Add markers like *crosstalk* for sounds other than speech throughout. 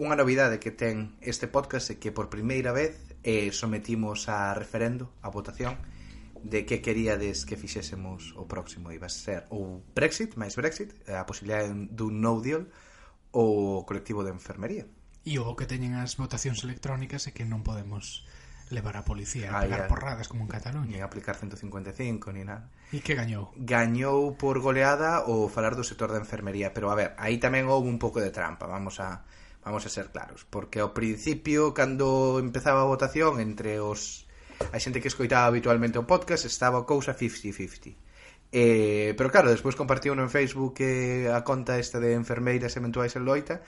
unha novidade que ten este podcast é que por primeira vez eh, sometimos a referendo, a votación, de que queríades que fixésemos o próximo iba a ser ou Brexit, máis Brexit, eh, a posibilidade dun no deal ou colectivo de enfermería. E o que teñen as votacións electrónicas é que non podemos levar a policía a ah, pegar porradas como en Cataluña. Nin aplicar 155, ni nada. E que gañou? Gañou por goleada o falar do sector da enfermería, pero a ver, aí tamén houve un pouco de trampa, vamos a Vamos a ser claros, porque ao principio cando empezaba a votación entre os a xente que escoitaba habitualmente o podcast estaba a cousa 50-50. Eh, pero claro, despois compartiu en Facebook eh, a conta esta de enfermeiras eventuais en Loita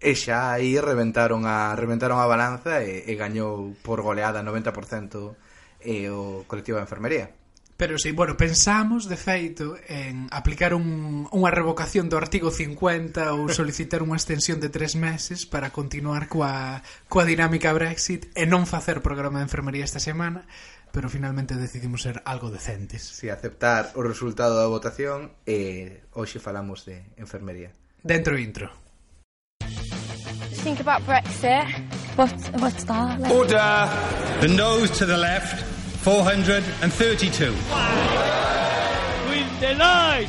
e xa aí reventaron a reventaron a balanza e, e gañou por goleada 90% eh, o colectivo de enfermería. Pero sí, bueno, pensamos, de feito, en aplicar un, unha revocación do artigo 50 ou *laughs* solicitar unha extensión de tres meses para continuar coa, coa dinámica Brexit e non facer programa de enfermería esta semana, pero finalmente decidimos ser algo decentes. Si, sí, aceptar o resultado da votación e hoxe falamos de enfermería. Dentro intro. Think about Brexit. What, what's that? Like? Order! The nose to the left. 432. with the light,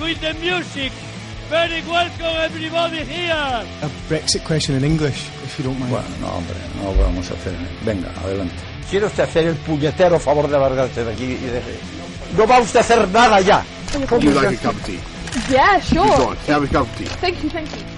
with the music. Very welcome everybody here. A Brexit question in English, if you don't mind. Bueno, no, hombre, no vamos a hacer. Venga, adelante. ¿Quiere usted hacer el puñetero favor de largarse de aquí y de... No va usted a hacer nada ya. Would you like a cup of tea? Yeah, sure. Go on, have a cup of tea. Thank you, thank you.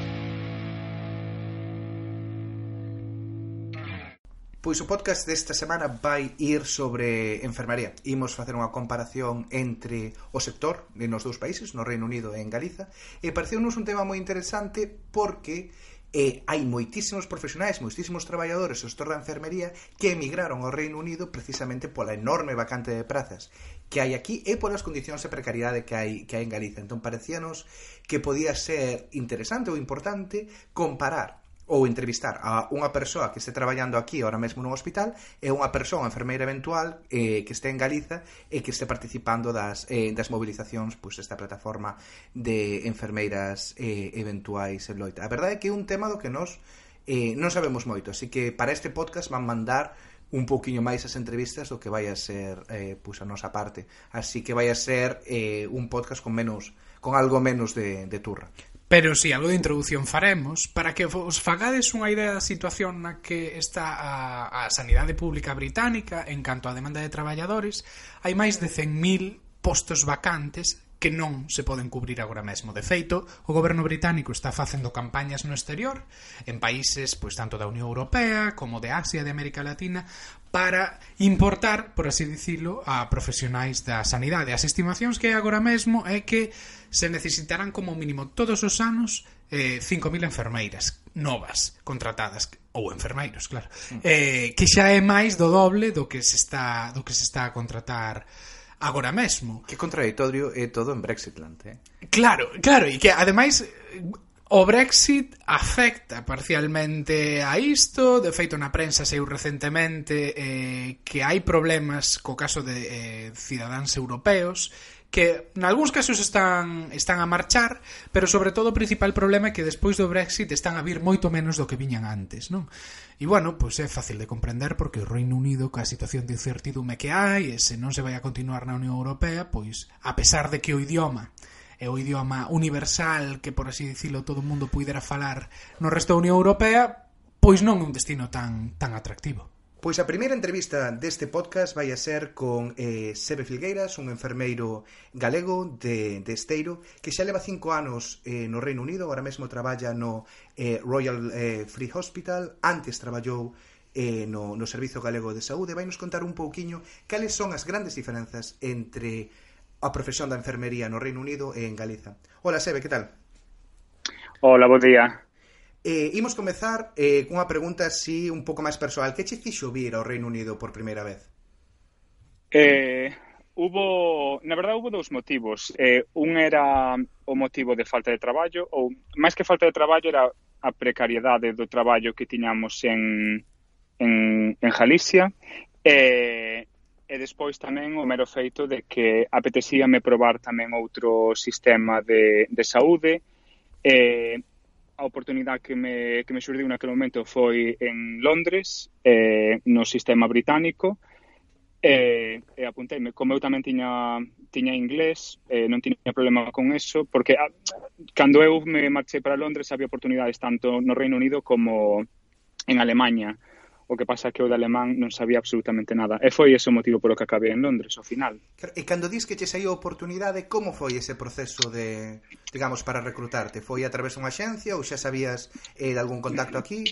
Pois o podcast desta semana vai ir sobre enfermería. Imos facer unha comparación entre o sector nos dous países, no Reino Unido e en Galiza, e pareceunos un tema moi interesante porque E hai moitísimos profesionais, moitísimos traballadores do sector da enfermería que emigraron ao Reino Unido precisamente pola enorme vacante de prazas que hai aquí e polas condicións de precariedade que hai, que hai en Galiza. Entón, parecíanos que podía ser interesante ou importante comparar ou entrevistar a unha persoa que este traballando aquí ahora mesmo nun hospital e unha persoa enfermeira eventual eh, que este en Galiza e que este participando das, eh, das movilizacións pois, desta plataforma de enfermeiras eh, eventuais en loita. A verdade é que é un tema do que nos eh, non sabemos moito, así que para este podcast van mandar un pouquiño máis as entrevistas do que vai a ser eh, pois a nosa parte. Así que vai a ser eh, un podcast con menos con algo menos de, de turra. Pero si sí, algo de introdución faremos para que vos fagades unha idea da situación na que está a, a sanidade pública británica en canto á demanda de traballadores, hai máis de 100.000 postos vacantes que non se poden cubrir agora mesmo. De feito, o goberno británico está facendo campañas no exterior, en países pois tanto da Unión Europea como de Asia e de América Latina, para importar, por así dicilo, a profesionais da sanidade. As estimacións que hai agora mesmo é que se necesitarán como mínimo todos os anos eh, 5.000 enfermeiras novas contratadas ou enfermeiros, claro. Mm. Eh, que xa é máis do doble do que se está do que se está a contratar agora mesmo. Que contradictorio é todo en Brexitland, eh? Claro, claro, e que ademais o Brexit afecta parcialmente a isto, de feito na prensa saiu recentemente eh, que hai problemas co caso de eh, cidadáns europeos que nalgúns casos están están a marchar, pero sobre todo o principal problema é que despois do Brexit están a vir moito menos do que viñan antes, non? E bueno, pois é fácil de comprender porque o Reino Unido, ca situación de incertidume que hai, e se non se vai a continuar na Unión Europea, pois a pesar de que o idioma é o idioma universal que, por así dicilo, todo o mundo puidera falar no resto da Unión Europea, pois non é un destino tan tan atractivo. Pois a primeira entrevista deste podcast vai a ser con eh, Sebe Filgueiras, un enfermeiro galego de, de Esteiro, que xa leva cinco anos eh, no Reino Unido, ahora mesmo traballa no eh, Royal eh, Free Hospital, antes traballou eh, no, no Servizo Galego de Saúde, vai nos contar un pouquiño cales son as grandes diferenzas entre a profesión da enfermería no Reino Unido e en Galiza. Hola Sebe, que tal? Hola, bo día. Eh, imos comezar eh, cunha pregunta así un pouco máis persoal. Que che fixo vir ao Reino Unido por primeira vez? Eh, hubo, na verdade, hubo dous motivos. Eh, un era o motivo de falta de traballo, ou máis que falta de traballo era a precariedade do traballo que tiñamos en, en, en Galicia, Eh, e despois tamén o mero feito de que apetecíame probar tamén outro sistema de, de saúde, Eh, a oportunidade que me, que me surdiu naquele momento foi en Londres, eh, no sistema británico, eh, eh, e, e apunteime, como eu tamén tiña tiña inglés, eh, non tiña problema con eso, porque a, cando eu me marchei para Londres había oportunidades tanto no Reino Unido como en Alemanha. O que pasa é que o de alemán non sabía absolutamente nada. E foi ese o motivo polo que acabei en Londres, ao final. E cando dis que che saiu a oportunidade, como foi ese proceso de, digamos, para recrutarte? Foi a través dunha axencia ou xa sabías eh, de algún contacto aquí?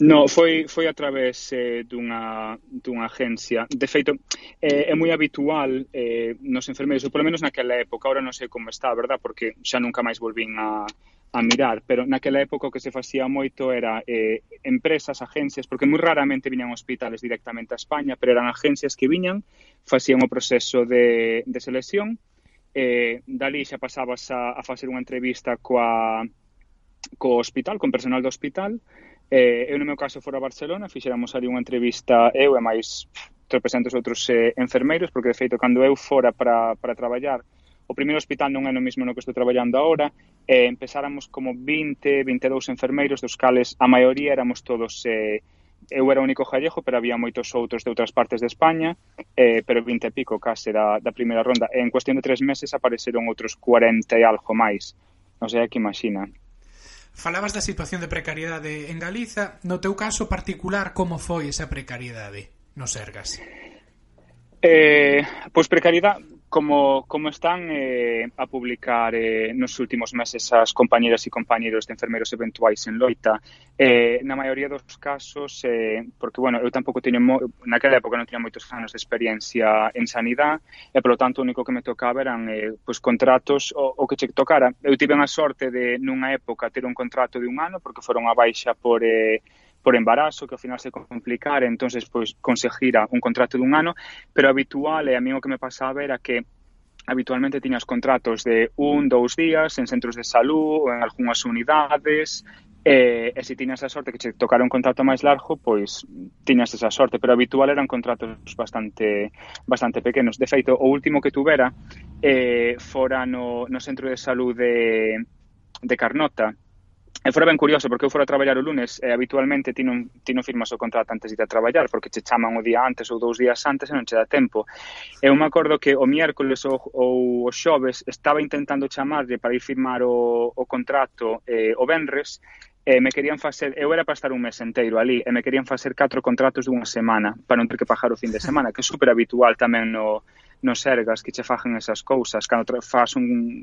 No, foi, foi a través eh, dunha, dunha agencia. De feito, eh, é moi habitual eh, nos enfermeiros, ou polo menos naquela época, ahora non sei como está, verdad, porque xa nunca máis volvín a, a mirar, pero naquela época o que se facía moito era eh, empresas, agencias, porque moi raramente viñan hospitales directamente a España, pero eran agencias que viñan, facían o proceso de, de selección, eh, dali xa pasabas a, a facer unha entrevista coa, co hospital, con personal do hospital, eh, eu no meu caso fora a Barcelona, fixéramos ali unha entrevista eu e máis 300 outros eh, enfermeiros, porque de feito cando eu fora para, para traballar o primeiro hospital non é no mesmo no que estou traballando agora, e empezáramos como 20, 22 enfermeiros, dos cales a maioría éramos todos eh, eu era o único gallego, pero había moitos outros de outras partes de España, eh, pero 20 e pico case da, da primeira ronda. E en cuestión de tres meses apareceron outros 40 e algo máis. Non sei que imagina. Falabas da situación de precariedade en Galiza. No teu caso particular, como foi esa precariedade no Sergas? Eh, pois precariedade, como, como están eh, a publicar eh, nos últimos meses as compañeras e compañeros de enfermeiros eventuais en Loita, eh, na maioría dos casos, eh, porque, bueno, eu tampouco teño, mo, naquela época non tiña moitos anos de experiencia en sanidad, e, polo tanto, o único que me tocaba eran eh, pois, contratos o, o que che tocara. Eu tive a sorte de, nunha época, ter un contrato de un ano, porque foron a baixa por... Eh, por embarazo que ao final se complicara, entonces pois conseguira un contrato dun ano, pero habitual e a mí o que me pasaba era que habitualmente tiñas contratos de un, dous días en centros de salud ou en algunhas unidades E, e se tiñas a sorte que che tocara un contrato máis largo, pois tiñas esa sorte, pero habitual eran contratos bastante bastante pequenos. De feito, o último que tuvera eh, fora no, no centro de salud de, de Carnota, Eh, e fora ben curioso, porque eu fora a traballar o lunes e habitualmente ti non, ti non firmas o contrato antes de ir a traballar, porque che chaman o día antes ou dous días antes e non che dá tempo. E eu me acordo que o miércoles ou, ou o xoves estaba intentando chamarlle para ir firmar o, o contrato eh, o venres e me querían facer, eu era para estar un mes enteiro ali, e me querían facer catro contratos dunha semana, para non ter que pagar o fin de semana, que é super habitual tamén no, nos sergas que che fajan esas cousas, cando faz un,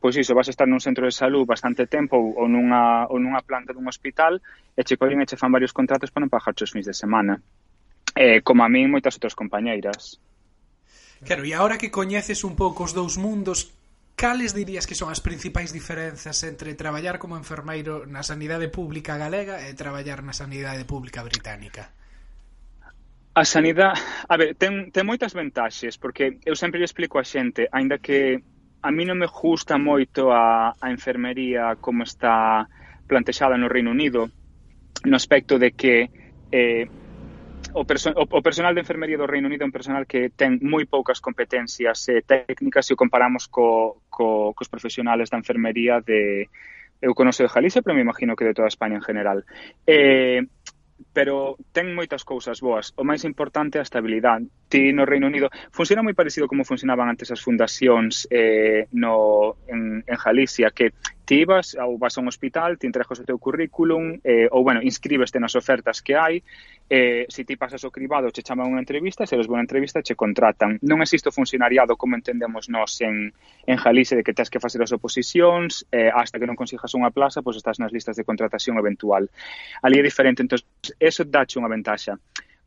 pois iso, vas estar nun centro de salud bastante tempo ou nunha, ou nunha planta dun hospital e che collen e che fan varios contratos para non pagar os fins de semana. Eh, como a min moitas outras compañeiras. Claro, e agora que coñeces un pouco os dous mundos, cales dirías que son as principais diferenzas entre traballar como enfermeiro na sanidade pública galega e traballar na sanidade pública británica? A sanidade, a ver, ten, ten moitas ventaxes, porque eu sempre lle explico a xente, aínda que a mí non me gusta moito a, a enfermería como está plantexada no Reino Unido, no aspecto de que eh, o, perso o personal de enfermería do Reino Unido é un personal que ten moi poucas competencias eh, técnicas se o comparamos co, co, cos profesionales da enfermería de eu conoce de Galicia, pero me imagino que de toda España en general. Eh, pero ten moitas cousas boas. O máis importante é a estabilidade ti no Reino Unido funciona moi parecido como funcionaban antes as fundacións eh, no, en, en Galicia que ti ibas ou vas a un hospital, te entregas o teu currículum eh, ou, bueno, inscribeste nas ofertas que hai eh, se ti pasas o cribado che chaman unha entrevista, se eres boa entrevista che contratan. Non existe o funcionariado como entendemos nós en, en Jalice de que tens que facer as oposicións eh, hasta que non consigas unha plaza, pois estás nas listas de contratación eventual. Ali é diferente, entón, eso dache unha ventaxa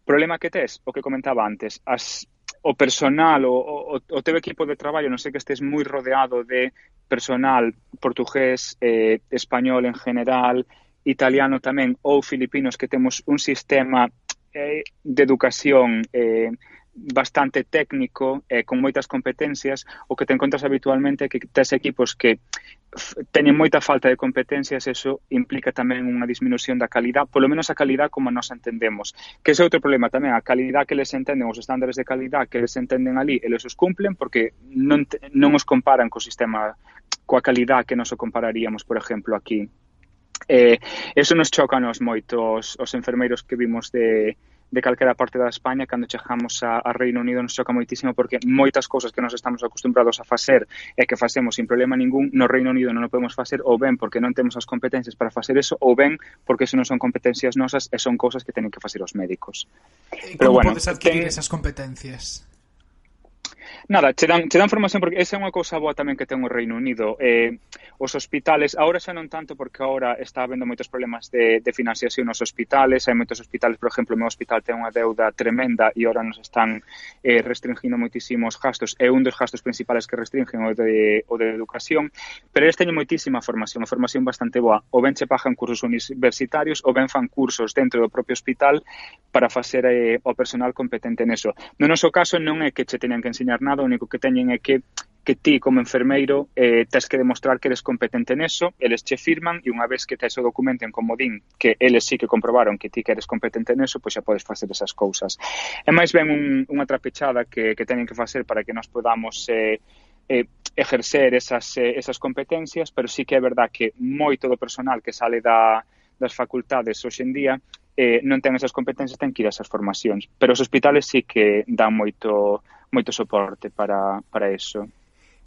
problema que tes, o que comentaba antes, as o personal, o, o, o teu equipo de traballo, non sei que estés moi rodeado de personal portugués, eh, español en general, italiano tamén, ou filipinos que temos un sistema eh, de educación eh, bastante técnico e eh, con moitas competencias, o que te encontras habitualmente é que tes equipos que teñen moita falta de competencias, eso implica tamén unha disminución da calidad, polo menos a calidad como nos entendemos. Que ese é outro problema tamén, a calidad que les entenden, os estándares de calidad que les entenden ali, eles os cumplen porque non, te, non os comparan co sistema coa calidad que nos o compararíamos, por exemplo, aquí. Eh, eso nos choca nos moitos os enfermeiros que vimos de, de calquera parte da España cando chegamos a, a Reino Unido nos choca moitísimo porque moitas cousas que nos estamos acostumbrados a facer e que facemos sin problema ningún no Reino Unido non o podemos facer ou ben porque non temos as competencias para facer eso ou ben porque eso non son competencias nosas e son cousas que teñen que facer os médicos. Eh, e como Pero bueno, podes adquirir ten... esas competencias? Nada, che dan, che dan formación porque esa é unha cousa boa tamén que ten o Reino Unido. Eh, os hospitales, agora xa non tanto porque agora está habendo moitos problemas de, de financiación nos hospitales, hai moitos hospitales, por exemplo, o meu hospital ten unha deuda tremenda e agora nos están eh, restringindo moitísimos gastos, é un dos gastos principales que restringen o de, o de educación, pero eles teñen moitísima formación, unha formación bastante boa. O ben che pagan cursos universitarios, o ben fan cursos dentro do propio hospital para facer eh, o personal competente neso. No noso caso non é que che teñan que enseñar nada, o único que teñen é que que ti como enfermeiro eh, tens que demostrar que eres competente neso, eles che firman e unha vez que tes o documento en comodín que eles sí que comprobaron que ti que eres competente neso, pois xa podes facer esas cousas. É máis ben un, unha trapechada que, que teñen que facer para que nós podamos eh, eh, ejercer esas, eh, esas competencias, pero sí que é verdad que moito do personal que sale da, das facultades hoxe en día eh, non ten esas competencias, ten que ir a esas formacións. Pero os hospitales sí que dan moito moito soporte para, para eso.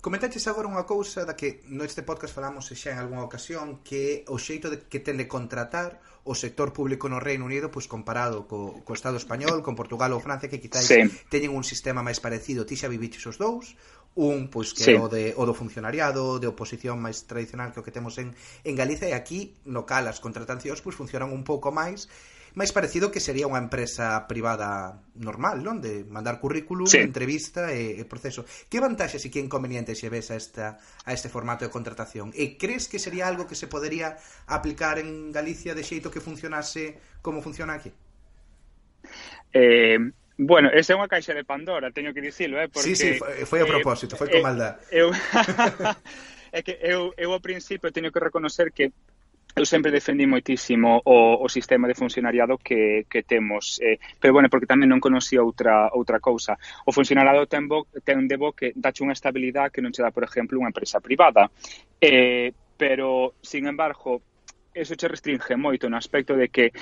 Comentaches agora unha cousa da que neste podcast falamos xa en algunha ocasión que o xeito de que telecontratar o sector público no Reino Unido pois comparado co, co Estado español, con Portugal ou Francia que quizáis sí. teñen un sistema máis parecido. Ti xa viviches os dous? un pois que sí. o, de, o do funcionariado, de oposición máis tradicional que o que temos en, en Galicia e aquí no cal as contratacións pois funcionan un pouco máis máis parecido que sería unha empresa privada normal, non? De mandar currículum, sí. entrevista e, e proceso. Que vantaxes e que inconvenientes se ves a, esta, a este formato de contratación? E crees que sería algo que se podería aplicar en Galicia de xeito que funcionase como funciona aquí? Eh, Bueno, esa é unha caixa de Pandora, teño que dicilo, eh? Porque, sí, sí, foi a eh, propósito, foi con eh. Eu, *laughs* *laughs* é que eu, eu ao principio teño que reconocer que eu sempre defendí moitísimo o, o sistema de funcionariado que, que temos, eh, pero bueno, porque tamén non conocía outra outra cousa. O funcionariado ten, bo, ten de bo que dache unha estabilidade que non che dá, por exemplo, unha empresa privada. Eh, pero, sin embargo, eso che restringe moito no aspecto de que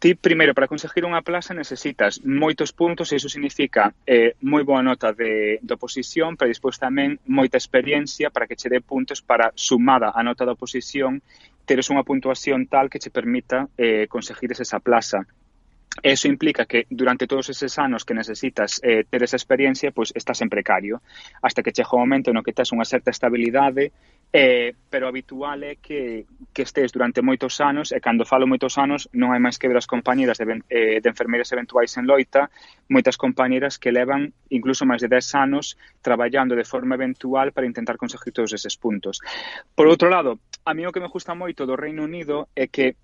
Ti, primeiro, para conseguir unha plaza necesitas moitos puntos e iso significa eh, moi boa nota de, de oposición, pero despois tamén moita experiencia para que che dé puntos para, sumada a nota da oposición, teres unha puntuación tal que che permita eh, conseguir esa plaza. Eso implica que durante todos eses anos que necesitas eh, ter esa experiencia, pois estás en precario, hasta que chega o momento no que tes unha certa estabilidade, eh, pero habitual é que, que estés durante moitos anos, e cando falo moitos anos, non hai máis que ver as compañeras de, eh, de enfermeiras eventuais en Loita, moitas compañeras que levan incluso máis de 10 anos traballando de forma eventual para intentar conseguir todos eses puntos. Por outro lado, a mí o que me gusta moito do Reino Unido é que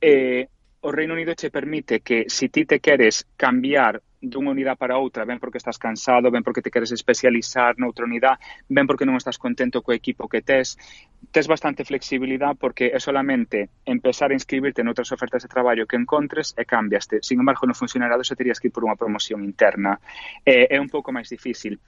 eh, o Reino Unido che permite que se si ti te queres cambiar dunha unidade para outra, ben porque estás cansado, ben porque te queres especializar noutra unidade, ben porque non estás contento co equipo que tes, tes bastante flexibilidade porque é solamente empezar a inscribirte noutras ofertas de traballo que encontres e cambiaste. Sin embargo, no funcionarado se terías que ir por unha promoción interna. É, é un pouco máis difícil.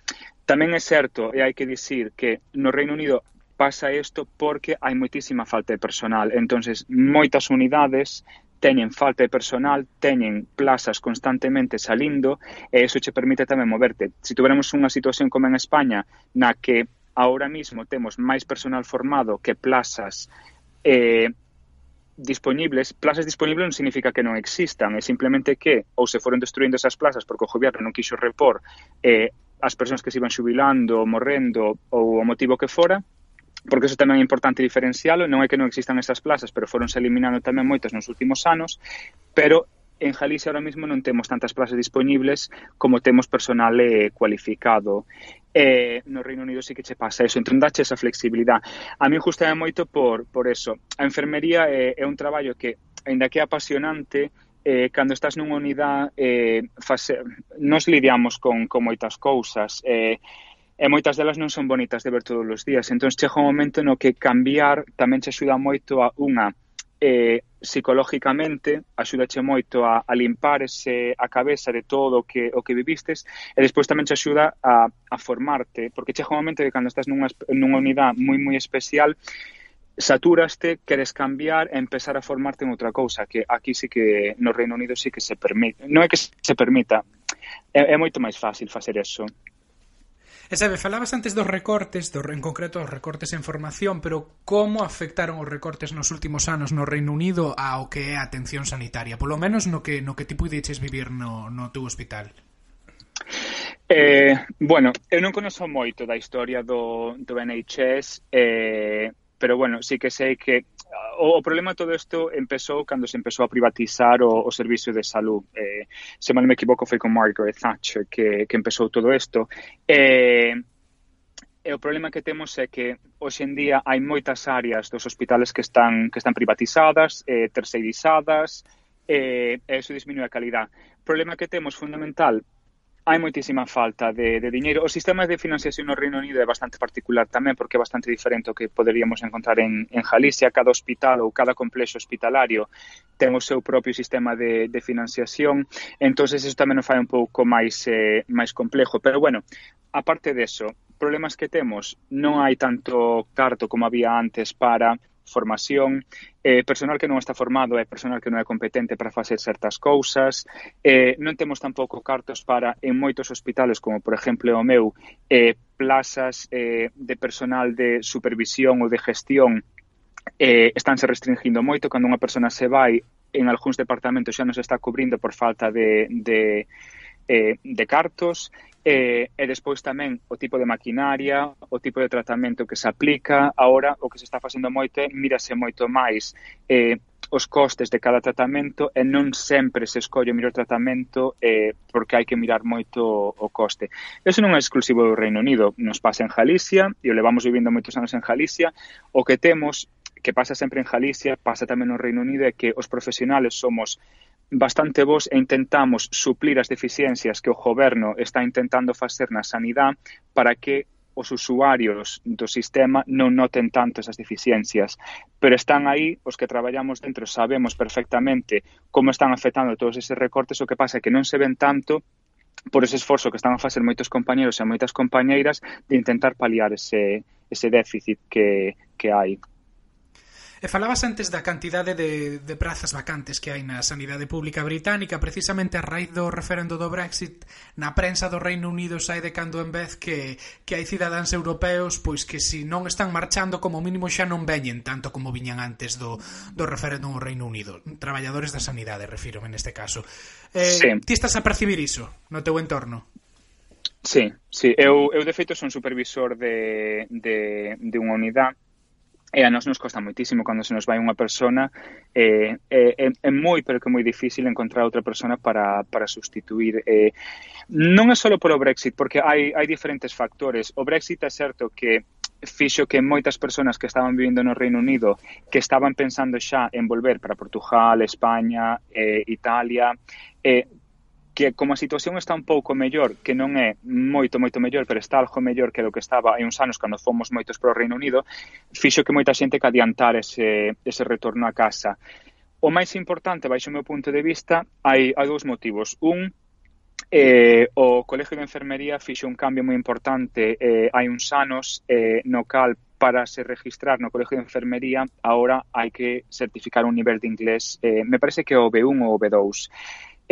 Tamén é certo, e hai que dicir, que no Reino Unido pasa isto porque hai moitísima falta de personal. entonces moitas unidades teñen falta de personal, teñen plazas constantemente salindo e eso che permite tamén moverte. Se tuveramos unha situación como en España na que ahora mismo temos máis personal formado que plazas eh, disponibles, plazas disponibles non significa que non existan, é simplemente que ou se foron destruindo esas plazas porque o goberno non quixo repor eh, as persoas que se iban xubilando, morrendo ou o motivo que fora, porque eso tamén é importante diferencialo, non é que non existan esas plazas, pero foronse eliminando tamén moitas nos últimos anos, pero en Galicia ahora mismo non temos tantas plazas disponibles como temos personal eh, cualificado. Eh, no Reino Unido sí que che pasa eso, entón dache esa flexibilidade. A mí gustame moito por, por eso. A enfermería é, eh, é un traballo que, ainda que é apasionante, eh, cando estás nunha unidade, eh, fase, nos lidiamos con, con moitas cousas. Eh, e moitas delas non son bonitas de ver todos os días. Entón, chega un momento no que cambiar tamén che axuda moito a unha eh, psicológicamente axúdache moito a, a limpar ese, a cabeza de todo o que, o que vivistes e despois tamén te axuda a, a formarte porque chega un momento que cando estás nunha, nunha unidade moi moi especial saturaste, queres cambiar e empezar a formarte en outra cousa, que aquí sí que no Reino Unido sí que se permite, non é que se permita, é, é moito máis fácil facer eso. E sabe, falabas antes dos recortes, do, en concreto os recortes en formación, pero como afectaron os recortes nos últimos anos no Reino Unido ao que é a atención sanitaria, polo menos no que no que ti puideches vivir no, no teu hospital? Eh, bueno, eu non conozo moito da historia do, do NHS, eh, pero bueno, sí que sei que o, o problema de todo isto empezou cando se empezou a privatizar o, o servicio de salud. Eh, se mal me equivoco foi con Margaret Thatcher que, que empezou todo isto. Eh, e o problema que temos é que hoxe en día hai moitas áreas dos hospitales que están que están privatizadas, eh, terceirizadas, eh, e iso disminúe a calidad. O problema que temos fundamental hai moitísima falta de, de diñeiro. O sistema de financiación no Reino Unido é bastante particular tamén porque é bastante diferente ao que poderíamos encontrar en, en Galicia. Cada hospital ou cada complexo hospitalario ten o seu propio sistema de, de financiación. entonces iso tamén o fai un pouco máis eh, máis complejo. Pero bueno, aparte deso, problemas que temos, non hai tanto carto como había antes para formación, eh, personal que non está formado é personal que non é competente para facer certas cousas, eh, non temos tampouco cartos para en moitos hospitales, como por exemplo o meu, eh, plazas eh, de personal de supervisión ou de gestión eh, estánse restringindo moito. Cando unha persona se vai en algúns departamentos xa non se está cubrindo por falta de, de eh, de cartos eh, e despois tamén o tipo de maquinaria, o tipo de tratamento que se aplica, agora o que se está facendo moito é mírase moito máis eh, os costes de cada tratamento e non sempre se escolle o mellor tratamento eh, porque hai que mirar moito o coste. Eso non é exclusivo do Reino Unido, nos pasa en Galicia e o levamos vivindo moitos anos en Galicia, o que temos que pasa sempre en Galicia, pasa tamén no Reino Unido, é que os profesionales somos bastante vos e intentamos suplir as deficiencias que o goberno está intentando facer na sanidade para que os usuarios do sistema non noten tanto esas deficiencias, pero están aí, os que traballamos dentro sabemos perfectamente como están afectando todos eses recortes, o que pasa é que non se ven tanto por ese esforzo que están a facer moitos compañeros e moitas compañeiras de intentar paliar ese, ese déficit que, que hai. E falabas antes da cantidade de, de prazas vacantes que hai na sanidade pública británica, precisamente a raíz do referendo do Brexit, na prensa do Reino Unido sai de cando en vez que, que hai cidadáns europeos pois que si non están marchando, como mínimo xa non veñen tanto como viñan antes do, do referendo no Reino Unido. Traballadores da sanidade, refiro en este caso. Eh, sí. Ti estás a percibir iso no teu entorno? Sí, sí. Eu, eu de feito son supervisor de, de, de unha unidade E a nós nos costa moitísimo cando se nos vai unha persona eh, é, é, é moi pero que moi difícil encontrar outra persona para, para sustituir eh, non é só polo Brexit porque hai, hai diferentes factores. O Brexit é certo que fixo que moitas persoas que estaban vivindo no Reino Unido que estaban pensando xa en volver para Portugal, España, eh, Italia, eh, que como a situación está un pouco mellor, que non é moito, moito mellor, pero está algo mellor que do que estaba hai uns anos cando fomos moitos para o Reino Unido, fixo que moita xente que adiantar ese, ese retorno a casa. O máis importante, baixo o meu punto de vista, hai, hai dous motivos. Un, Eh, o Colegio de Enfermería fixo un cambio moi importante eh, hai uns anos eh, no cal para se registrar no Colegio de Enfermería agora hai que certificar un nivel de inglés eh, me parece que o B1 ou o B2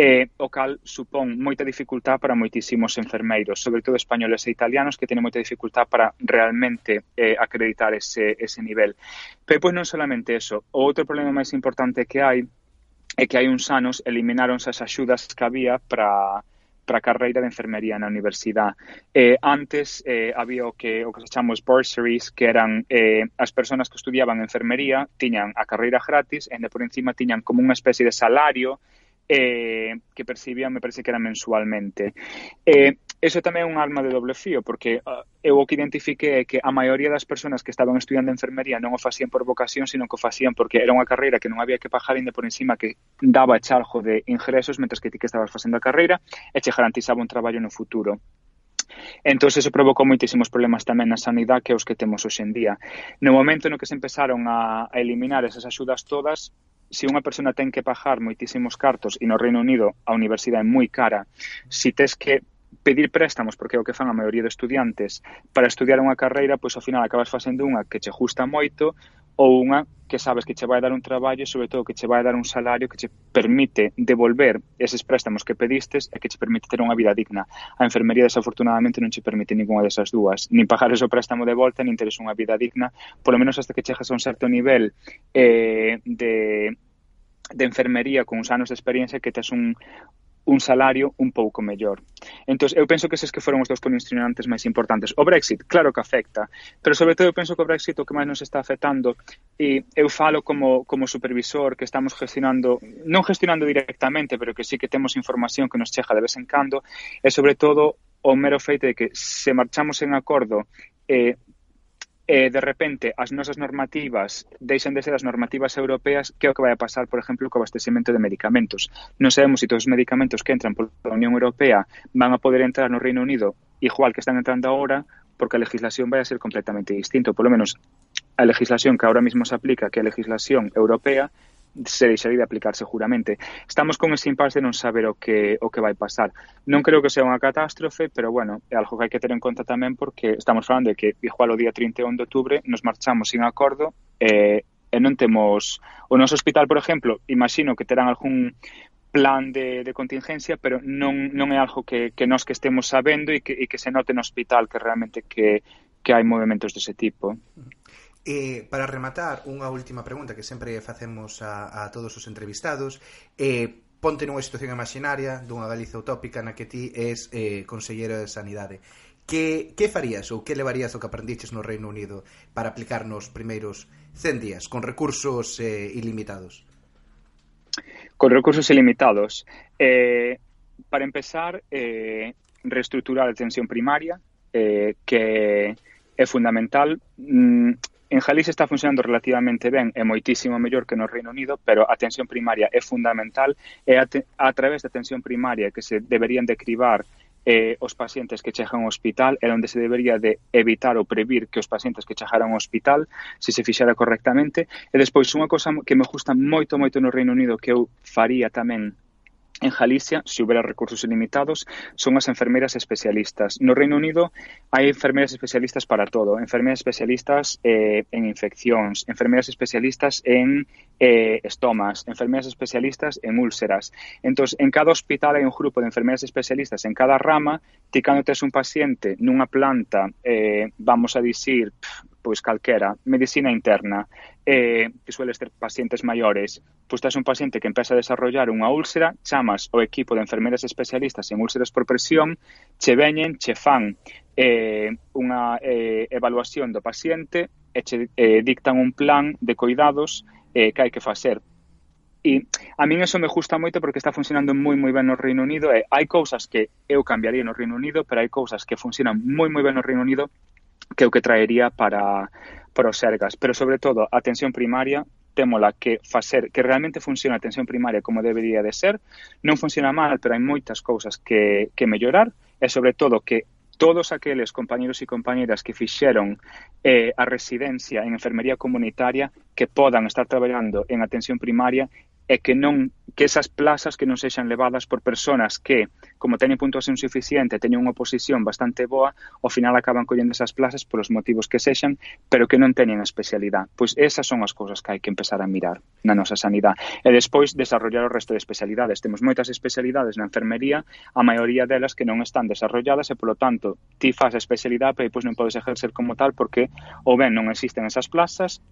eh, o cal supón moita dificultad para moitísimos enfermeiros, sobre todo españoles e italianos, que teñen moita dificultad para realmente eh, acreditar ese, ese nivel. Pero pois non solamente eso, o outro problema máis importante que hai é que hai uns anos eliminaron as axudas que había para para a carreira de enfermería na universidade. Eh, antes eh, había o que o que se chamamos bursaries, que eran eh, as persoas que estudiaban enfermería tiñan a carreira gratis, e por encima tiñan como unha especie de salario eh, que percibían, me parece que era mensualmente. Eh, eso tamén é un alma de doble fío, porque uh, eu o que identifiquei é que a maioría das persoas que estaban estudiando enfermería non o facían por vocación, sino que o facían porque era unha carreira que non había que pagar ainda por encima que daba charjo de ingresos mentre que ti que estabas facendo a carreira e che garantizaba un traballo no futuro. Entón, eso provocou moitísimos problemas tamén na sanidade que os que temos hoxe en día. No momento no que se empezaron a, a eliminar esas axudas todas, se unha persona ten que pagar moitísimos cartos e no Reino Unido a universidade é moi cara, si tes que pedir préstamos, porque é o que fan a maioría de estudiantes, para estudiar unha carreira, pois ao final acabas facendo unha que che gusta moito ou unha que sabes que che vai dar un traballo e sobre todo que che vai dar un salario que che permite devolver eses préstamos que pedistes e que che permite ter unha vida digna. A enfermería desafortunadamente non che permite ninguna desas dúas, nin pagar ese préstamo de volta, nin teres unha vida digna, polo menos hasta que chegas a un certo nivel eh, de, de enfermería con uns anos de experiencia que tes un, un salario un pouco mellor. Entón, eu penso que eses que foron os dous condicionantes máis importantes. O Brexit, claro que afecta, pero sobre todo eu penso que o Brexit o que máis nos está afectando e eu falo como, como supervisor que estamos gestionando, non gestionando directamente, pero que sí que temos información que nos chega de vez en cando, e sobre todo o mero feito de que se marchamos en acordo eh, eh, de repente as nosas normativas deixan de ser as normativas europeas, que é o que vai a pasar, por exemplo, co abastecimento de medicamentos. Non sabemos se si todos os medicamentos que entran pola Unión Europea van a poder entrar no Reino Unido igual que están entrando agora, porque a legislación vai a ser completamente distinto, Por lo menos a legislación que ahora mismo se aplica, que é a legislación europea, se deixaría de aplicar seguramente. Estamos con ese impasse de non saber o que o que vai pasar. Non creo que sea unha catástrofe, pero bueno, é algo que hai que ter en conta tamén porque estamos falando de que igual o día 31 de outubro nos marchamos sin acordo e, e non temos o noso hospital, por exemplo, imagino que terán algún plan de, de contingencia, pero non, non é algo que, que nós que estemos sabendo e que, e que se note no hospital que realmente que, que hai movimentos dese tipo. Uh -huh. Eh, para rematar, unha última pregunta que sempre facemos a, a todos os entrevistados. Eh, ponte nunha situación imaginaria dunha Galiza utópica na que ti és eh, consellero de Sanidade. Que, que farías ou que levarías o que aprendiches no Reino Unido para aplicar nos primeiros 100 días con recursos eh, ilimitados? Con recursos ilimitados. Eh, para empezar, eh, reestructurar a atención primaria, eh, que é fundamental. Mm, En Galicia está funcionando relativamente ben e moitísimo mellor que no Reino Unido, pero a atención primaria é fundamental e a, te, a través da atención primaria que se deberían de cribar eh, os pacientes que chegan ao hospital é onde se debería de evitar ou previr que os pacientes que chegaran ao hospital se se fixara correctamente. E despois, unha cosa que me gusta moito, moito no Reino Unido que eu faría tamén En Galicia, se houbera recursos ilimitados, son as enfermeiras especialistas. No Reino Unido hai enfermeiras especialistas para todo. Enfermeiras especialistas eh, en infeccións, enfermeiras especialistas en eh, estomas, enfermeiras especialistas en úlceras. Entón, en cada hospital hai un grupo de enfermeiras especialistas en cada rama, ti cando tes un paciente nunha planta, eh, vamos a dicir, pff, pois calquera, medicina interna, eh, que suele ser pacientes maiores, pois tens un paciente que empeza a desarrollar unha úlcera, chamas o equipo de enfermeras especialistas en úlceras por presión, che veñen, che fan eh, unha eh, evaluación do paciente e che eh, dictan un plan de cuidados eh, que hai que facer. E a min eso me gusta moito porque está funcionando moi moi ben no Reino Unido e hai cousas que eu cambiaría no Reino Unido, pero hai cousas que funcionan moi moi ben no Reino Unido que eu que traería para, para os Sergas. Pero, sobre todo, a atención primaria témola que facer que realmente funciona a atención primaria como debería de ser. Non funciona mal, pero hai moitas cousas que, que mellorar e, sobre todo, que todos aqueles compañeros e compañeras que fixeron eh, a residencia en enfermería comunitaria que podan estar traballando en atención primaria é que non que esas plazas que non sexan levadas por persoas que, como teñen puntuación suficiente, teñen unha posición bastante boa, ao final acaban collendo esas plazas polos motivos que sexan, pero que non teñen especialidade. Pois esas son as cousas que hai que empezar a mirar na nosa sanidade. E despois desarrollar o resto de especialidades. Temos moitas especialidades na enfermería, a maioría delas que non están desarrolladas e, polo tanto, ti faz a especialidade, pero pois non podes ejercer como tal porque ou ben non existen esas plazas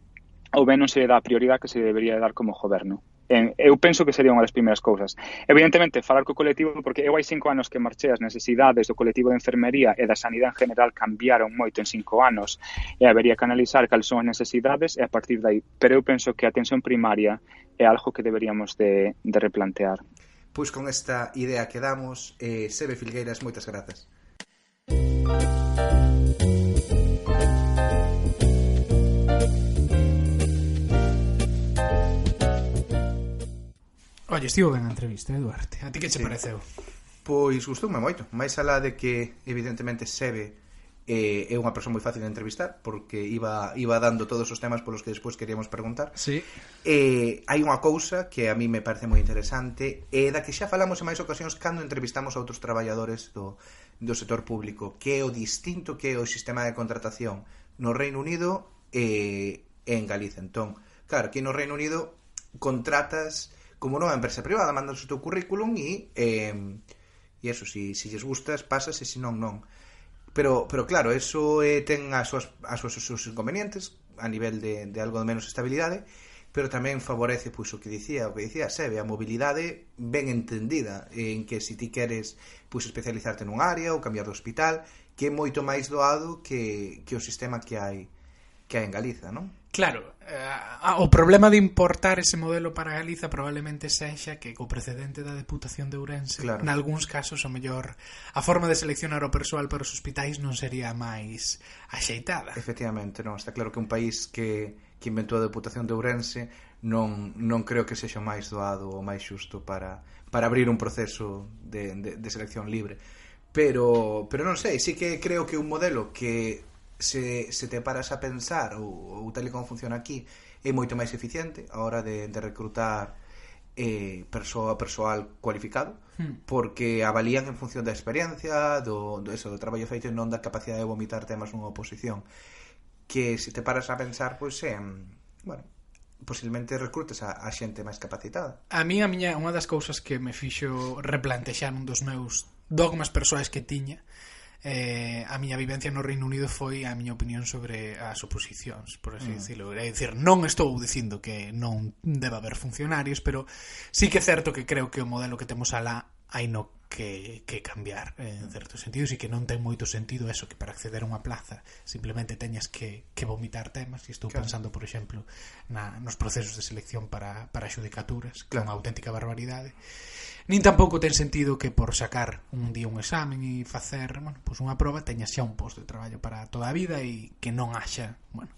ou ben non se dá a prioridade que se debería dar como goberno en, eu penso que sería unha das primeiras cousas. Evidentemente, falar co colectivo, porque eu hai cinco anos que marchei as necesidades do colectivo de enfermería e da sanidade en general cambiaron moito en cinco anos e habería que analizar cal son as necesidades e a partir dai. Pero eu penso que a atención primaria é algo que deberíamos de, de replantear. Pois con esta idea quedamos. Eh, Sebe Filgueiras, moitas grazas. Música Olle, estivo ben a entrevista, eh, Duarte? A ti que che sí. pareceu? Pois gustoume moito, máis alá de que evidentemente Sebe eh, é unha persoa moi fácil de entrevistar porque iba, iba dando todos os temas polos que despois queríamos preguntar sí. eh, hai unha cousa que a mí me parece moi interesante e eh, da que xa falamos en máis ocasións cando entrevistamos a outros traballadores do, do sector público que é o distinto que é o sistema de contratación no Reino Unido e eh, en Galicia entón, claro, que no Reino Unido contratas como nova empresa privada, mandas o teu currículum e eh, e eso, si, si lles gustas, pasas e si non, non. Pero, pero claro, eso eh, ten as súas, as súas, os seus inconvenientes a nivel de, de algo de menos estabilidade, pero tamén favorece pois o que dicía, o que dicía Sebe, a mobilidade ben entendida, en que se ti queres pois especializarte nun área ou cambiar de hospital, que é moito máis doado que, que o sistema que hai que hai en Galiza, non? Claro, eh, ah, o problema de importar ese modelo para Galiza probablemente sexa que co precedente da Deputación de Ourense, claro. nalgúns casos o mellor a forma de seleccionar o persoal para os hospitais non sería máis axeitada. Efectivamente, non, está claro que un país que que inventou a Deputación de Ourense non, non creo que sexa máis doado ou máis xusto para, para abrir un proceso de, de, de selección libre pero, pero non sei, sí que creo que un modelo que se, se te paras a pensar ou, ou tal e como funciona aquí é moito máis eficiente a hora de, de recrutar eh, persoa, persoal cualificado hmm. porque avalían en función da experiencia do, do, eso, do traballo feito e non da capacidade de vomitar temas nunha oposición que se te paras a pensar pois é, eh, bueno, posiblemente recrutes a, a xente máis capacitada A mí a miña, unha das cousas que me fixo replantexar un dos meus dogmas persoais que tiña eh, a miña vivencia no Reino Unido foi a miña opinión sobre as oposicións, por así mm. dicilo. É dicir, non estou dicindo que non deba haber funcionarios, pero sí que é certo que creo que o modelo que temos alá hai no que, que cambiar eh, en certos sentidos e que non ten moito sentido eso que para acceder a unha plaza simplemente teñas que, que vomitar temas e estou claro. pensando por exemplo na, nos procesos de selección para, para xudicaturas claro. que é unha auténtica barbaridade nin tampouco ten sentido que por sacar un día un examen e facer bueno, pois unha proba teñas xa un posto de traballo para toda a vida e que non haxa bueno,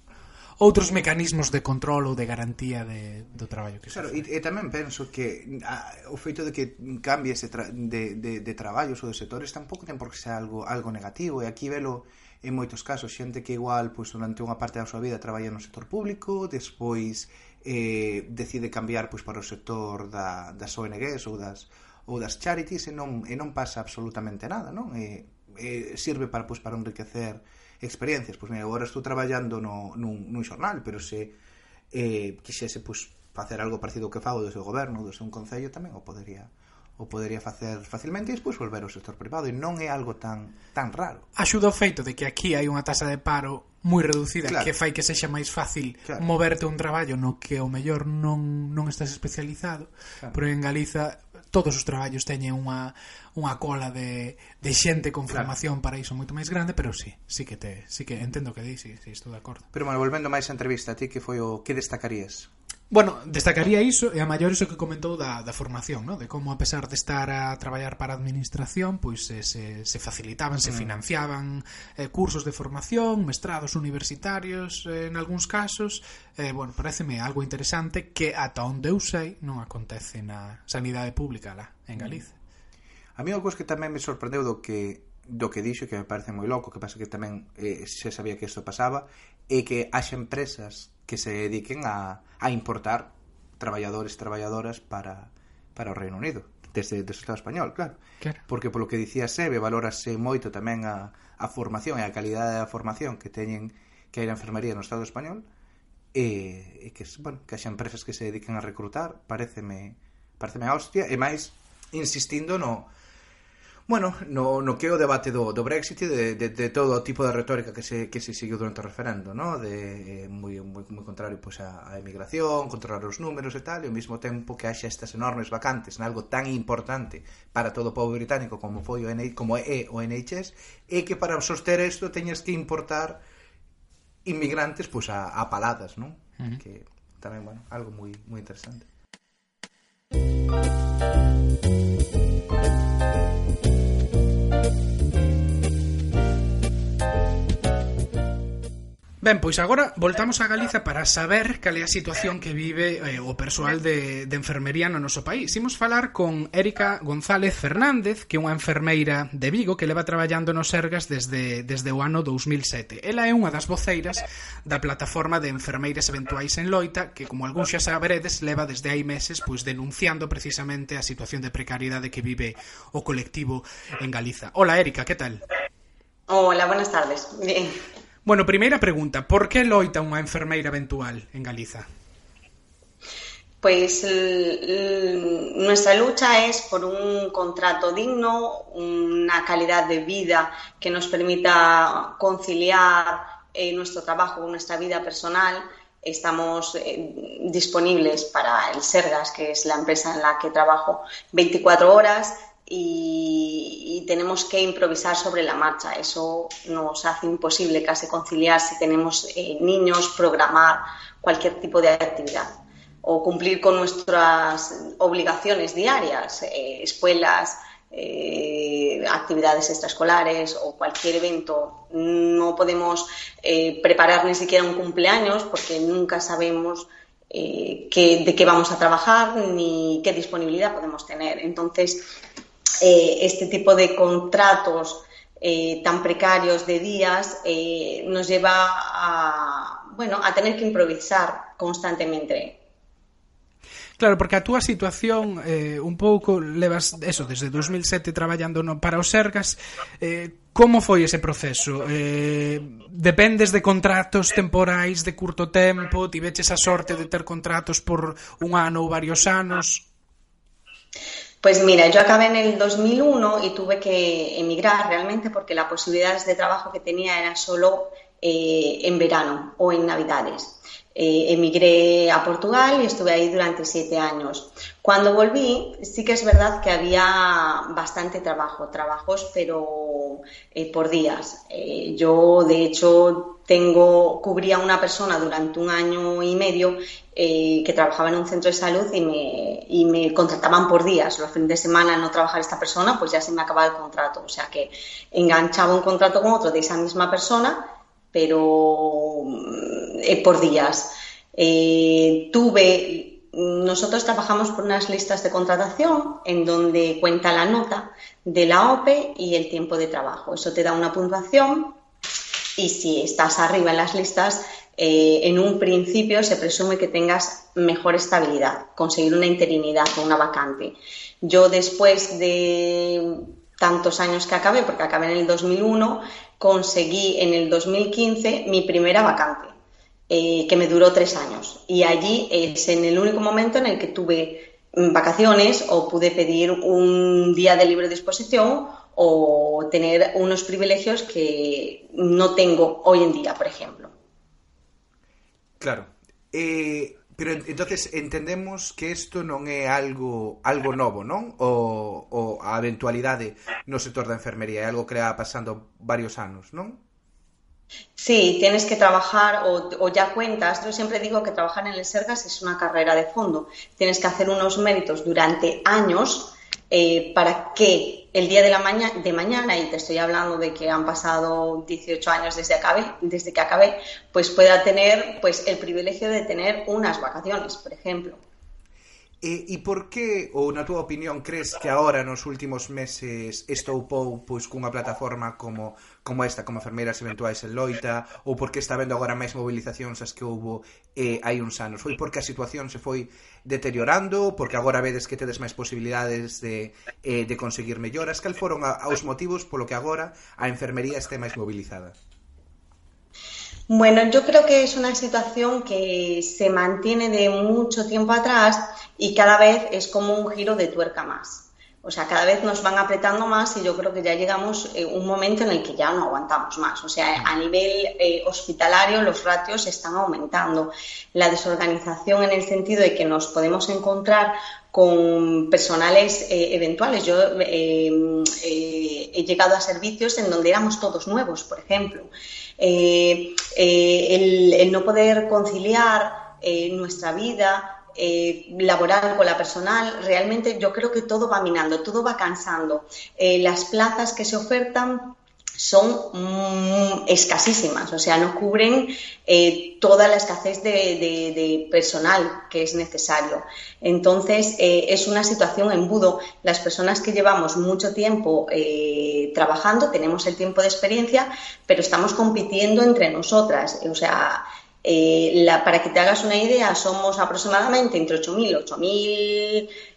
outros mecanismos de control ou de garantía de, do traballo que Claro, e, e tamén penso que a, o feito de que cambie ese tra de, de, de traballos ou de sectores tampouco ten por que ser algo, algo negativo e aquí velo en moitos casos xente que igual pois, durante unha parte da súa vida traballa no sector público despois eh, decide cambiar pois, para o sector da, das ONGs ou das, ou das charities e non, e non pasa absolutamente nada non? E, e sirve para, pois, para enriquecer experiencias. Pois mira, agora estou traballando no, nun, nun xornal, pero se eh, quixese pois, facer algo parecido ao que fago do seu goberno, do seu concello, tamén o podería o podería facer facilmente e despois volver ao sector privado e non é algo tan tan raro. Axuda o feito de que aquí hai unha tasa de paro moi reducida claro. que fai que sexa máis fácil claro. moverte un traballo no que o mellor non, non estás especializado claro. pero en Galiza todos os traballos teñen unha, unha cola de, de xente con formación claro. para iso moito máis grande, pero sí, sí que te, sí que entendo que di, sí, sí, estou de acordo. Pero bueno, volvendo máis á entrevista, a ti que foi o que destacarías? Bueno, destacaría iso e a maior iso que comentou da, da formación, no? de como a pesar de estar a traballar para a administración, pois se, se, se facilitaban, se mm. financiaban eh, cursos de formación, mestrados universitarios eh, en algúns casos, eh, bueno, pareceme algo interesante que ata onde eu sei non acontece na sanidade pública lá en mm. Galicia. A mí algo que tamén me sorprendeu do que do que dixo que me parece moi loco, que pasa que tamén eh, se sabía que isto pasaba, é que as empresas que se dediquen a, a importar traballadores, traballadoras para, para o Reino Unido desde, desde o Estado español, claro. claro. Porque polo que dicía Sebe, valórase moito tamén a, a formación e a calidade da formación que teñen que hai na enfermería no Estado español e, e que, bueno, que haxa empresas que se dediquen a recrutar, pareceme pareceme a hostia, e máis insistindo no, bueno, no, no que é o debate do, do Brexit e de, de, de todo o tipo de retórica que se, que se seguiu durante o referendo, no? de eh, moi, moi, moi contrario pois, a, a emigración, controlar os números e tal, e ao mesmo tempo que haxa estas enormes vacantes en algo tan importante para todo o povo británico como mm. foi o NH, como é o NHS, e que para soster isto teñas que importar inmigrantes pois, a, a paladas, non? Uh mm-hmm. -huh. que tamén, bueno, algo moi, moi interesante. Música Ben, pois agora voltamos a Galiza para saber cal é a situación que vive eh, o persoal de, de enfermería no noso país. Imos falar con Érica González Fernández, que é unha enfermeira de Vigo que leva traballando no Sergas desde, desde o ano 2007. Ela é unha das voceiras da plataforma de enfermeiras eventuais en Loita, que, como algúns xa saberedes, leva desde hai meses pois denunciando precisamente a situación de precariedade que vive o colectivo en Galiza. Hola, Érica, que tal? Hola, buenas tardes. Bien. Bueno, primeira pregunta, por que loita unha enfermeira eventual en Galiza? Pues nuestra lucha es por un contrato digno, una calidad de vida que nos permita conciliar eh, nuestro trabajo con nuestra vida personal. Estamos eh, disponibles para el Sergas, que es la empresa en la que trabajo, 24 horas y, tenemos que improvisar sobre la marcha. Eso nos hace imposible casi conciliar si tenemos eh, niños, programar cualquier tipo de actividad o cumplir con nuestras obligaciones diarias, eh, escuelas, eh, actividades extraescolares o cualquier evento. No podemos preparar ni siquiera un cumpleaños porque nunca sabemos eh, de qué vamos a trabajar ni qué disponibilidad podemos tener. Entonces, eh, este tipo de contratos eh, tan precarios de días eh, nos lleva a, bueno, a tener que improvisar constantemente. Claro, porque a túa situación eh, un pouco levas eso desde 2007 traballando no para os Sergas. Eh, como foi ese proceso? Eh, dependes de contratos temporais de curto tempo? Tiveches a sorte de ter contratos por un ano ou varios anos? Pues mira, yo acabé en el 2001 y tuve que emigrar realmente porque las posibilidades de trabajo que tenía eran solo eh, en verano o en Navidades. Eh, emigré a Portugal y estuve ahí durante siete años. Cuando volví, sí que es verdad que había bastante trabajo, trabajos, pero eh, por días. Yo, de hecho, tengo, cubría a una persona durante un año y medio eh, que trabajaba en un centro de salud y me, y me contrataban por días. Los fines de semana no trabajar esta persona, pues ya se me acababa el contrato. O sea que enganchaba un contrato con otro de esa misma persona pero eh, por días. Eh, tuve, nosotros trabajamos por unas listas de contratación en donde cuenta la nota de la OPE y el tiempo de trabajo. Eso te da una puntuación y si estás arriba en las listas, eh, en un principio se presume que tengas mejor estabilidad, conseguir una interinidad o una vacante. Yo después de tantos años que acabé, porque acabé en el 2001, conseguí en el 2015 mi primera vacante, eh, que me duró tres años. Y allí es en el único momento en el que tuve vacaciones o pude pedir un día de libre disposición o tener unos privilegios que no tengo hoy en día, por ejemplo. Claro. Eh, pero entonces entendemos que isto non é algo algo novo, non? O, o a eventualidade no sector da enfermería é algo que leva pasando varios anos, non? Sí, tienes que trabajar o, o, ya cuentas. Yo siempre digo que trabajar en el Sergas es una carrera de fondo. Tienes que hacer unos méritos durante años eh, para que el día de, la de mañana, y te estoy hablando de que han pasado 18 años desde, acabé, desde que acabé, pues pueda tener pues, el privilegio de tener unas vacaciones, por ejemplo. Eh, e, e por que, ou na túa opinión, crees que agora nos últimos meses estoupou pois, cunha plataforma como, como esta, como enfermeiras eventuais en loita, ou por que está vendo agora máis movilizacións as que houbo eh, hai uns anos? Foi porque a situación se foi deteriorando, porque agora vedes que tedes máis posibilidades de, eh, de conseguir melloras? Cal foron a, aos motivos polo que agora a enfermería este máis movilizada? Bueno, yo creo que es una situación que se mantiene de mucho tiempo atrás y cada vez es como un giro de tuerca más. O sea, cada vez nos van apretando más y yo creo que ya llegamos eh, un momento en el que ya no aguantamos más. O sea, a nivel eh, hospitalario los ratios están aumentando. La desorganización en el sentido de que nos podemos encontrar con personales eh, eventuales. Yo eh, eh, he llegado a servicios en donde éramos todos nuevos, por ejemplo. El, no poder conciliar nuestra vida laboral con la personal, realmente yo creo que todo va minando, todo va cansando. las plazas que se ofertan son mm, escasísimas, o sea, no cubren eh, toda la escasez de, personal que es necesario. Entonces, eh, es una situación embudo. Las personas que llevamos mucho tiempo eh, trabajando, tenemos el tiempo de experiencia, pero estamos compitiendo entre nosotras. O sea, eh, para que te hagas una idea, somos aproximadamente entre 8.000 y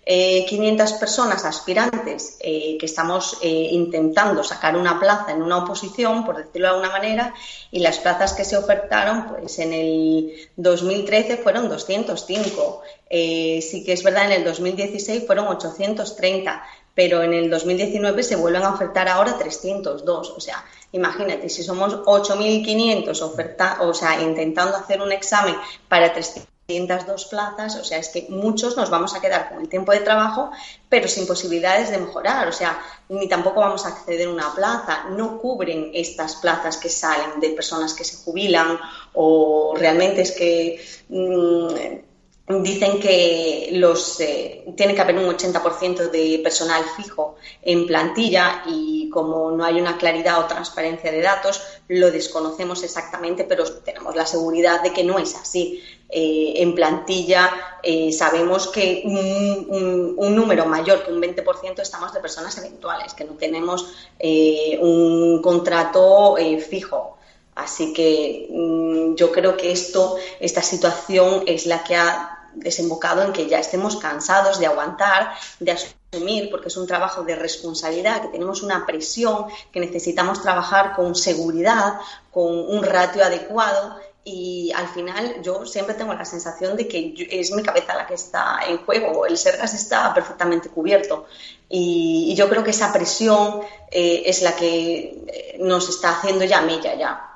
8.500 personas aspirantes eh, que estamos eh, intentando sacar una plaza en una oposición, por decirlo de alguna manera, y las plazas que se ofertaron, pues en el 2013 fueron 205. Eh, sí que es verdad, en el 2016 fueron 830, pero en el 2019 se vuelven a ofertar ahora 302. O sea, imagínate, si somos 8.500 oferta, o sea, intentando hacer un examen para 302 plazas, o sea, es que muchos nos vamos a quedar con el tiempo de trabajo, pero sin posibilidades de mejorar, o sea, ni tampoco vamos a acceder a una plaza, no cubren estas plazas que salen de personas que se jubilan o realmente es que mm, dicen que los eh, tiene que haber un 80% de personal fijo en plantilla y como no hay una claridad o transparencia de datos, lo desconocemos exactamente, pero tenemos la seguridad de que no es así. Eh, en plantilla eh, sabemos que un, un- número mayor que un 20% estamos de personas eventuales, que no tenemos eh, un contrato fijo. Así que mm, yo creo que esto, esta situación es la que ha desembocado en que ya estemos cansados de aguantar, de asumir, porque es un trabajo de responsabilidad, que tenemos una presión, que necesitamos trabajar con seguridad, con un ratio adecuado y al final yo siempre tengo la sensación de que yo- es mi cabeza la que está en juego, el Sergas está perfectamente cubierto y, y yo creo que esa presión eh, es la que eh, nos está haciendo ya mella ya.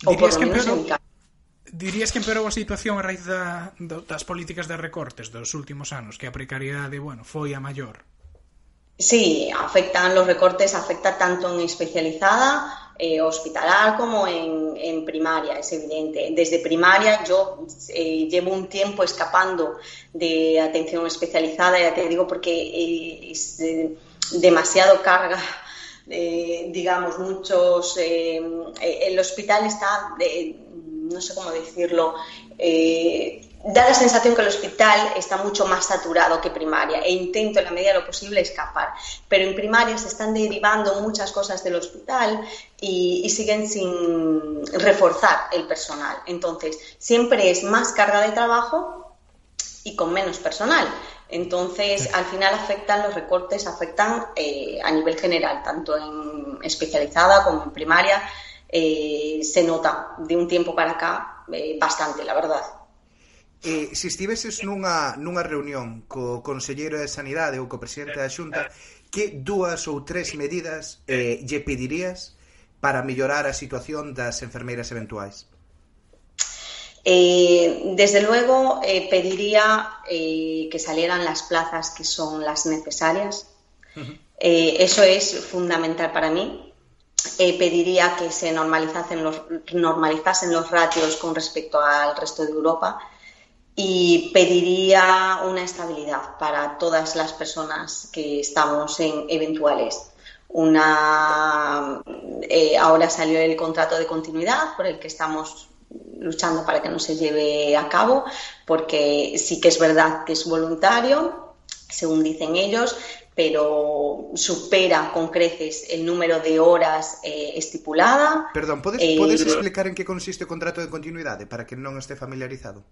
Dirías que empeorou, dirías que empeorou a situación a raíz da, das políticas de recortes dos últimos anos, que a precariedade, bueno, foi a maior. Sí, afectan los recortes, afecta tanto en especializada, eh, hospitalar como en, en, primaria, es evidente. Desde primaria yo eh, llevo un tiempo escapando de atención especializada, ya te digo, porque eh, es eh, demasiado carga eh, digamos, muchos. eh, eh, el hospital está, no sé cómo decirlo, da la sensación que el hospital está mucho más saturado que primaria e intento en la medida de lo posible escapar. Pero en primaria se están derivando muchas cosas del hospital y, y siguen sin reforzar el personal. Entonces, siempre es más carga de trabajo y con menos personal. Entonces, al final afectan los recortes, afectan eh, a nivel general, tanto en especializada como en primaria. Eh, se nota de un tiempo para acá eh, bastante, la verdad. Eh, se estiveses nunha, nunha reunión co Conselleiro de Sanidade ou co Presidente da Xunta, que dúas ou tres medidas eh, lle pedirías para mellorar a situación das enfermeiras eventuais? Eh, desde luego, eh, pediría eh, que salieran las plazas que son las necesarias. Eso es fundamental para mí. Pediría que se normalizasen los, normalizasen los ratios con respecto al resto de Europa y pediría una estabilidad para todas las personas que estamos en eventuales. Una, eh, ahora salió el contrato de continuidad por el que estamos luchando para que no se lleve a cabo, porque sí que es verdad que es voluntario, según dicen ellos, pero supera con creces el número de horas eh, estipulada. Perdón, podes, podes eh, explicar en que consiste o contrato de continuidade para que non este familiarizado?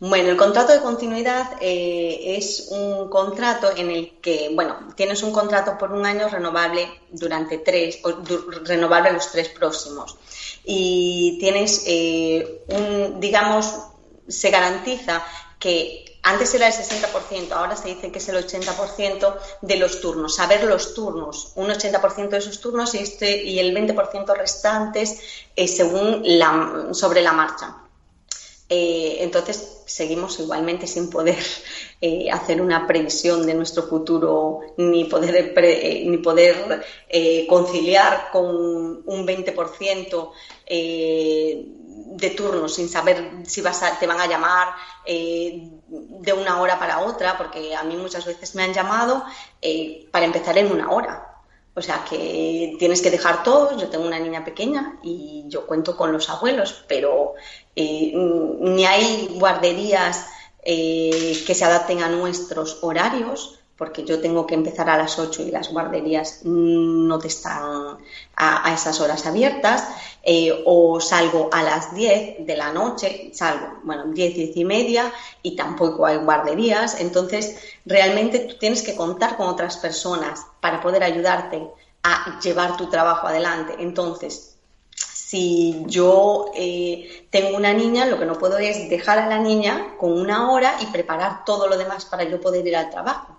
Bueno, el contrato de continuidad eh, es un contrato en el que, bueno, tienes un contrato por un año renovable durante tres, o du- renovable los tres próximos. Y tienes eh, un, digamos, se garantiza que antes era el 60%, ahora se dice que es el 80% de los turnos, saber los turnos, un 80% de esos turnos y, este, y el 20% restantes eh, según la, sobre la marcha. Eh, entonces seguimos igualmente sin poder eh, hacer una previsión de nuestro futuro ni poder, pre- eh, ni poder conciliar con un 20% eh, de turnos sin saber si vas a- te van a llamar de una hora para otra, porque a mí muchas veces me han llamado para empezar en una hora. O sea que tienes que dejar todo. Yo tengo una niña pequeña y yo cuento con los abuelos, pero eh, ni hay guarderías eh, que se adapten a nuestros horarios, porque yo tengo que empezar a las 8 y las guarderías no te están a, esas horas abiertas, eh, o salgo a las 10 de la noche, salgo, bueno, 10, 10 y media, y tampoco hay guarderías, entonces realmente tú tienes que contar con otras personas para poder ayudarte a llevar tu trabajo adelante. Entonces, si yo eh, tengo una niña, lo que no puedo es dejar a la niña con una hora y preparar todo lo demás para yo poder ir al trabajo.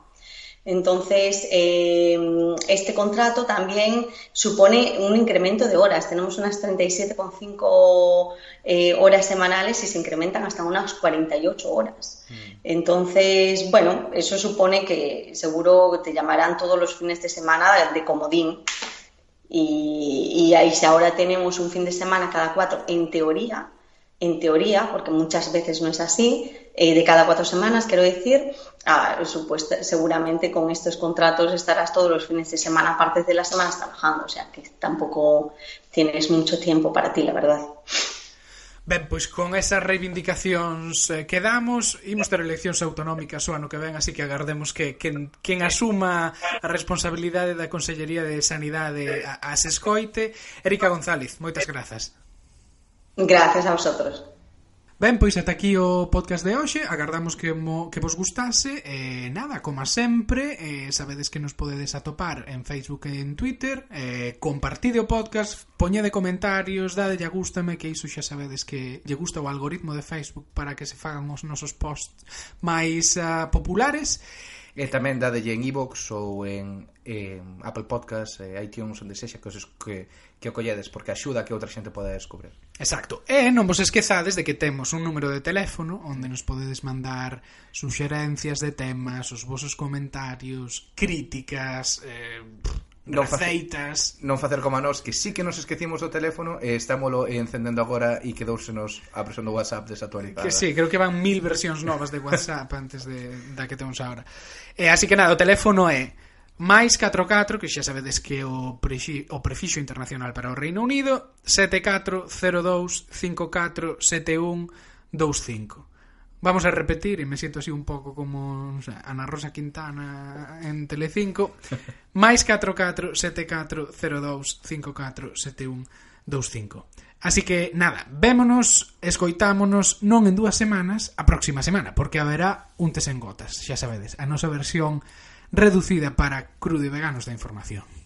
Entonces, eh, este contrato también supone un incremento de horas. Tenemos unas 37,5 eh, horas semanales y se incrementan hasta unas 48 horas. Mm. Entonces, bueno, eso supone que seguro te llamarán todos los fines de semana de comodín. Y, y ahí si ahora tenemos un fin de semana cada cuatro, en teoría, en teoría, porque muchas veces no es así, eh, de cada cuatro semanas, quiero decir, ah, supuesto, seguramente con estos contratos estarás todos los fines de semana, aparte de las semanas, trabajando, o sea que tampoco tienes mucho tiempo para ti, la verdad. Ben, pois con esas reivindicacións eh, quedamos, imos ter eleccións autonómicas o ano que ven, así que agardemos que quen, quen asuma a responsabilidade da Consellería de Sanidade as escoite. Erika González, moitas grazas. Gracias a vosotros. Ben, pois ata aquí o podcast de hoxe. Agardamos que, mo, que vos gustase. Eh, Nada, como sempre eh, Sabedes que nos podedes atopar en Facebook e en Twitter. Eh, Compartide o podcast Poñede comentarios Dade a gústame Que iso xa sabedes que lle gusta o algoritmo de Facebook Para que se fagan os nosos posts máis uh, populares. E tamén dadelle en iVoox e ou en, en Apple Podcast, e iTunes, onde sexa que os, que que o colledes porque axuda que outra xente poda descubrir. Exacto. E non vos esquezades de que temos un número de teléfono onde nos podedes mandar suxerencias de temas, os vosos comentarios, críticas, eh, non receitas... Facer, non facer como a nós, que sí que nos esquecimos do teléfono e estámolo encendendo agora e quedousemos a presión do WhatsApp desactualizada. Que sí, creo que van mil versións novas de WhatsApp *laughs* antes de, da que temos agora. E así que nada, o teléfono é máis 44, que xa sabedes que o, prexi, o prefixo internacional para o Reino Unido, 7402547125. Vamos a repetir, e me sinto así un pouco como o sea, Ana Rosa Quintana en Telecinco, *laughs* máis 447402547125. Así que, nada, vémonos, escoitámonos non en dúas semanas, a próxima semana, porque haberá un tes en gotas, xa sabedes, a nosa versión reducida para crudo e veganos da información.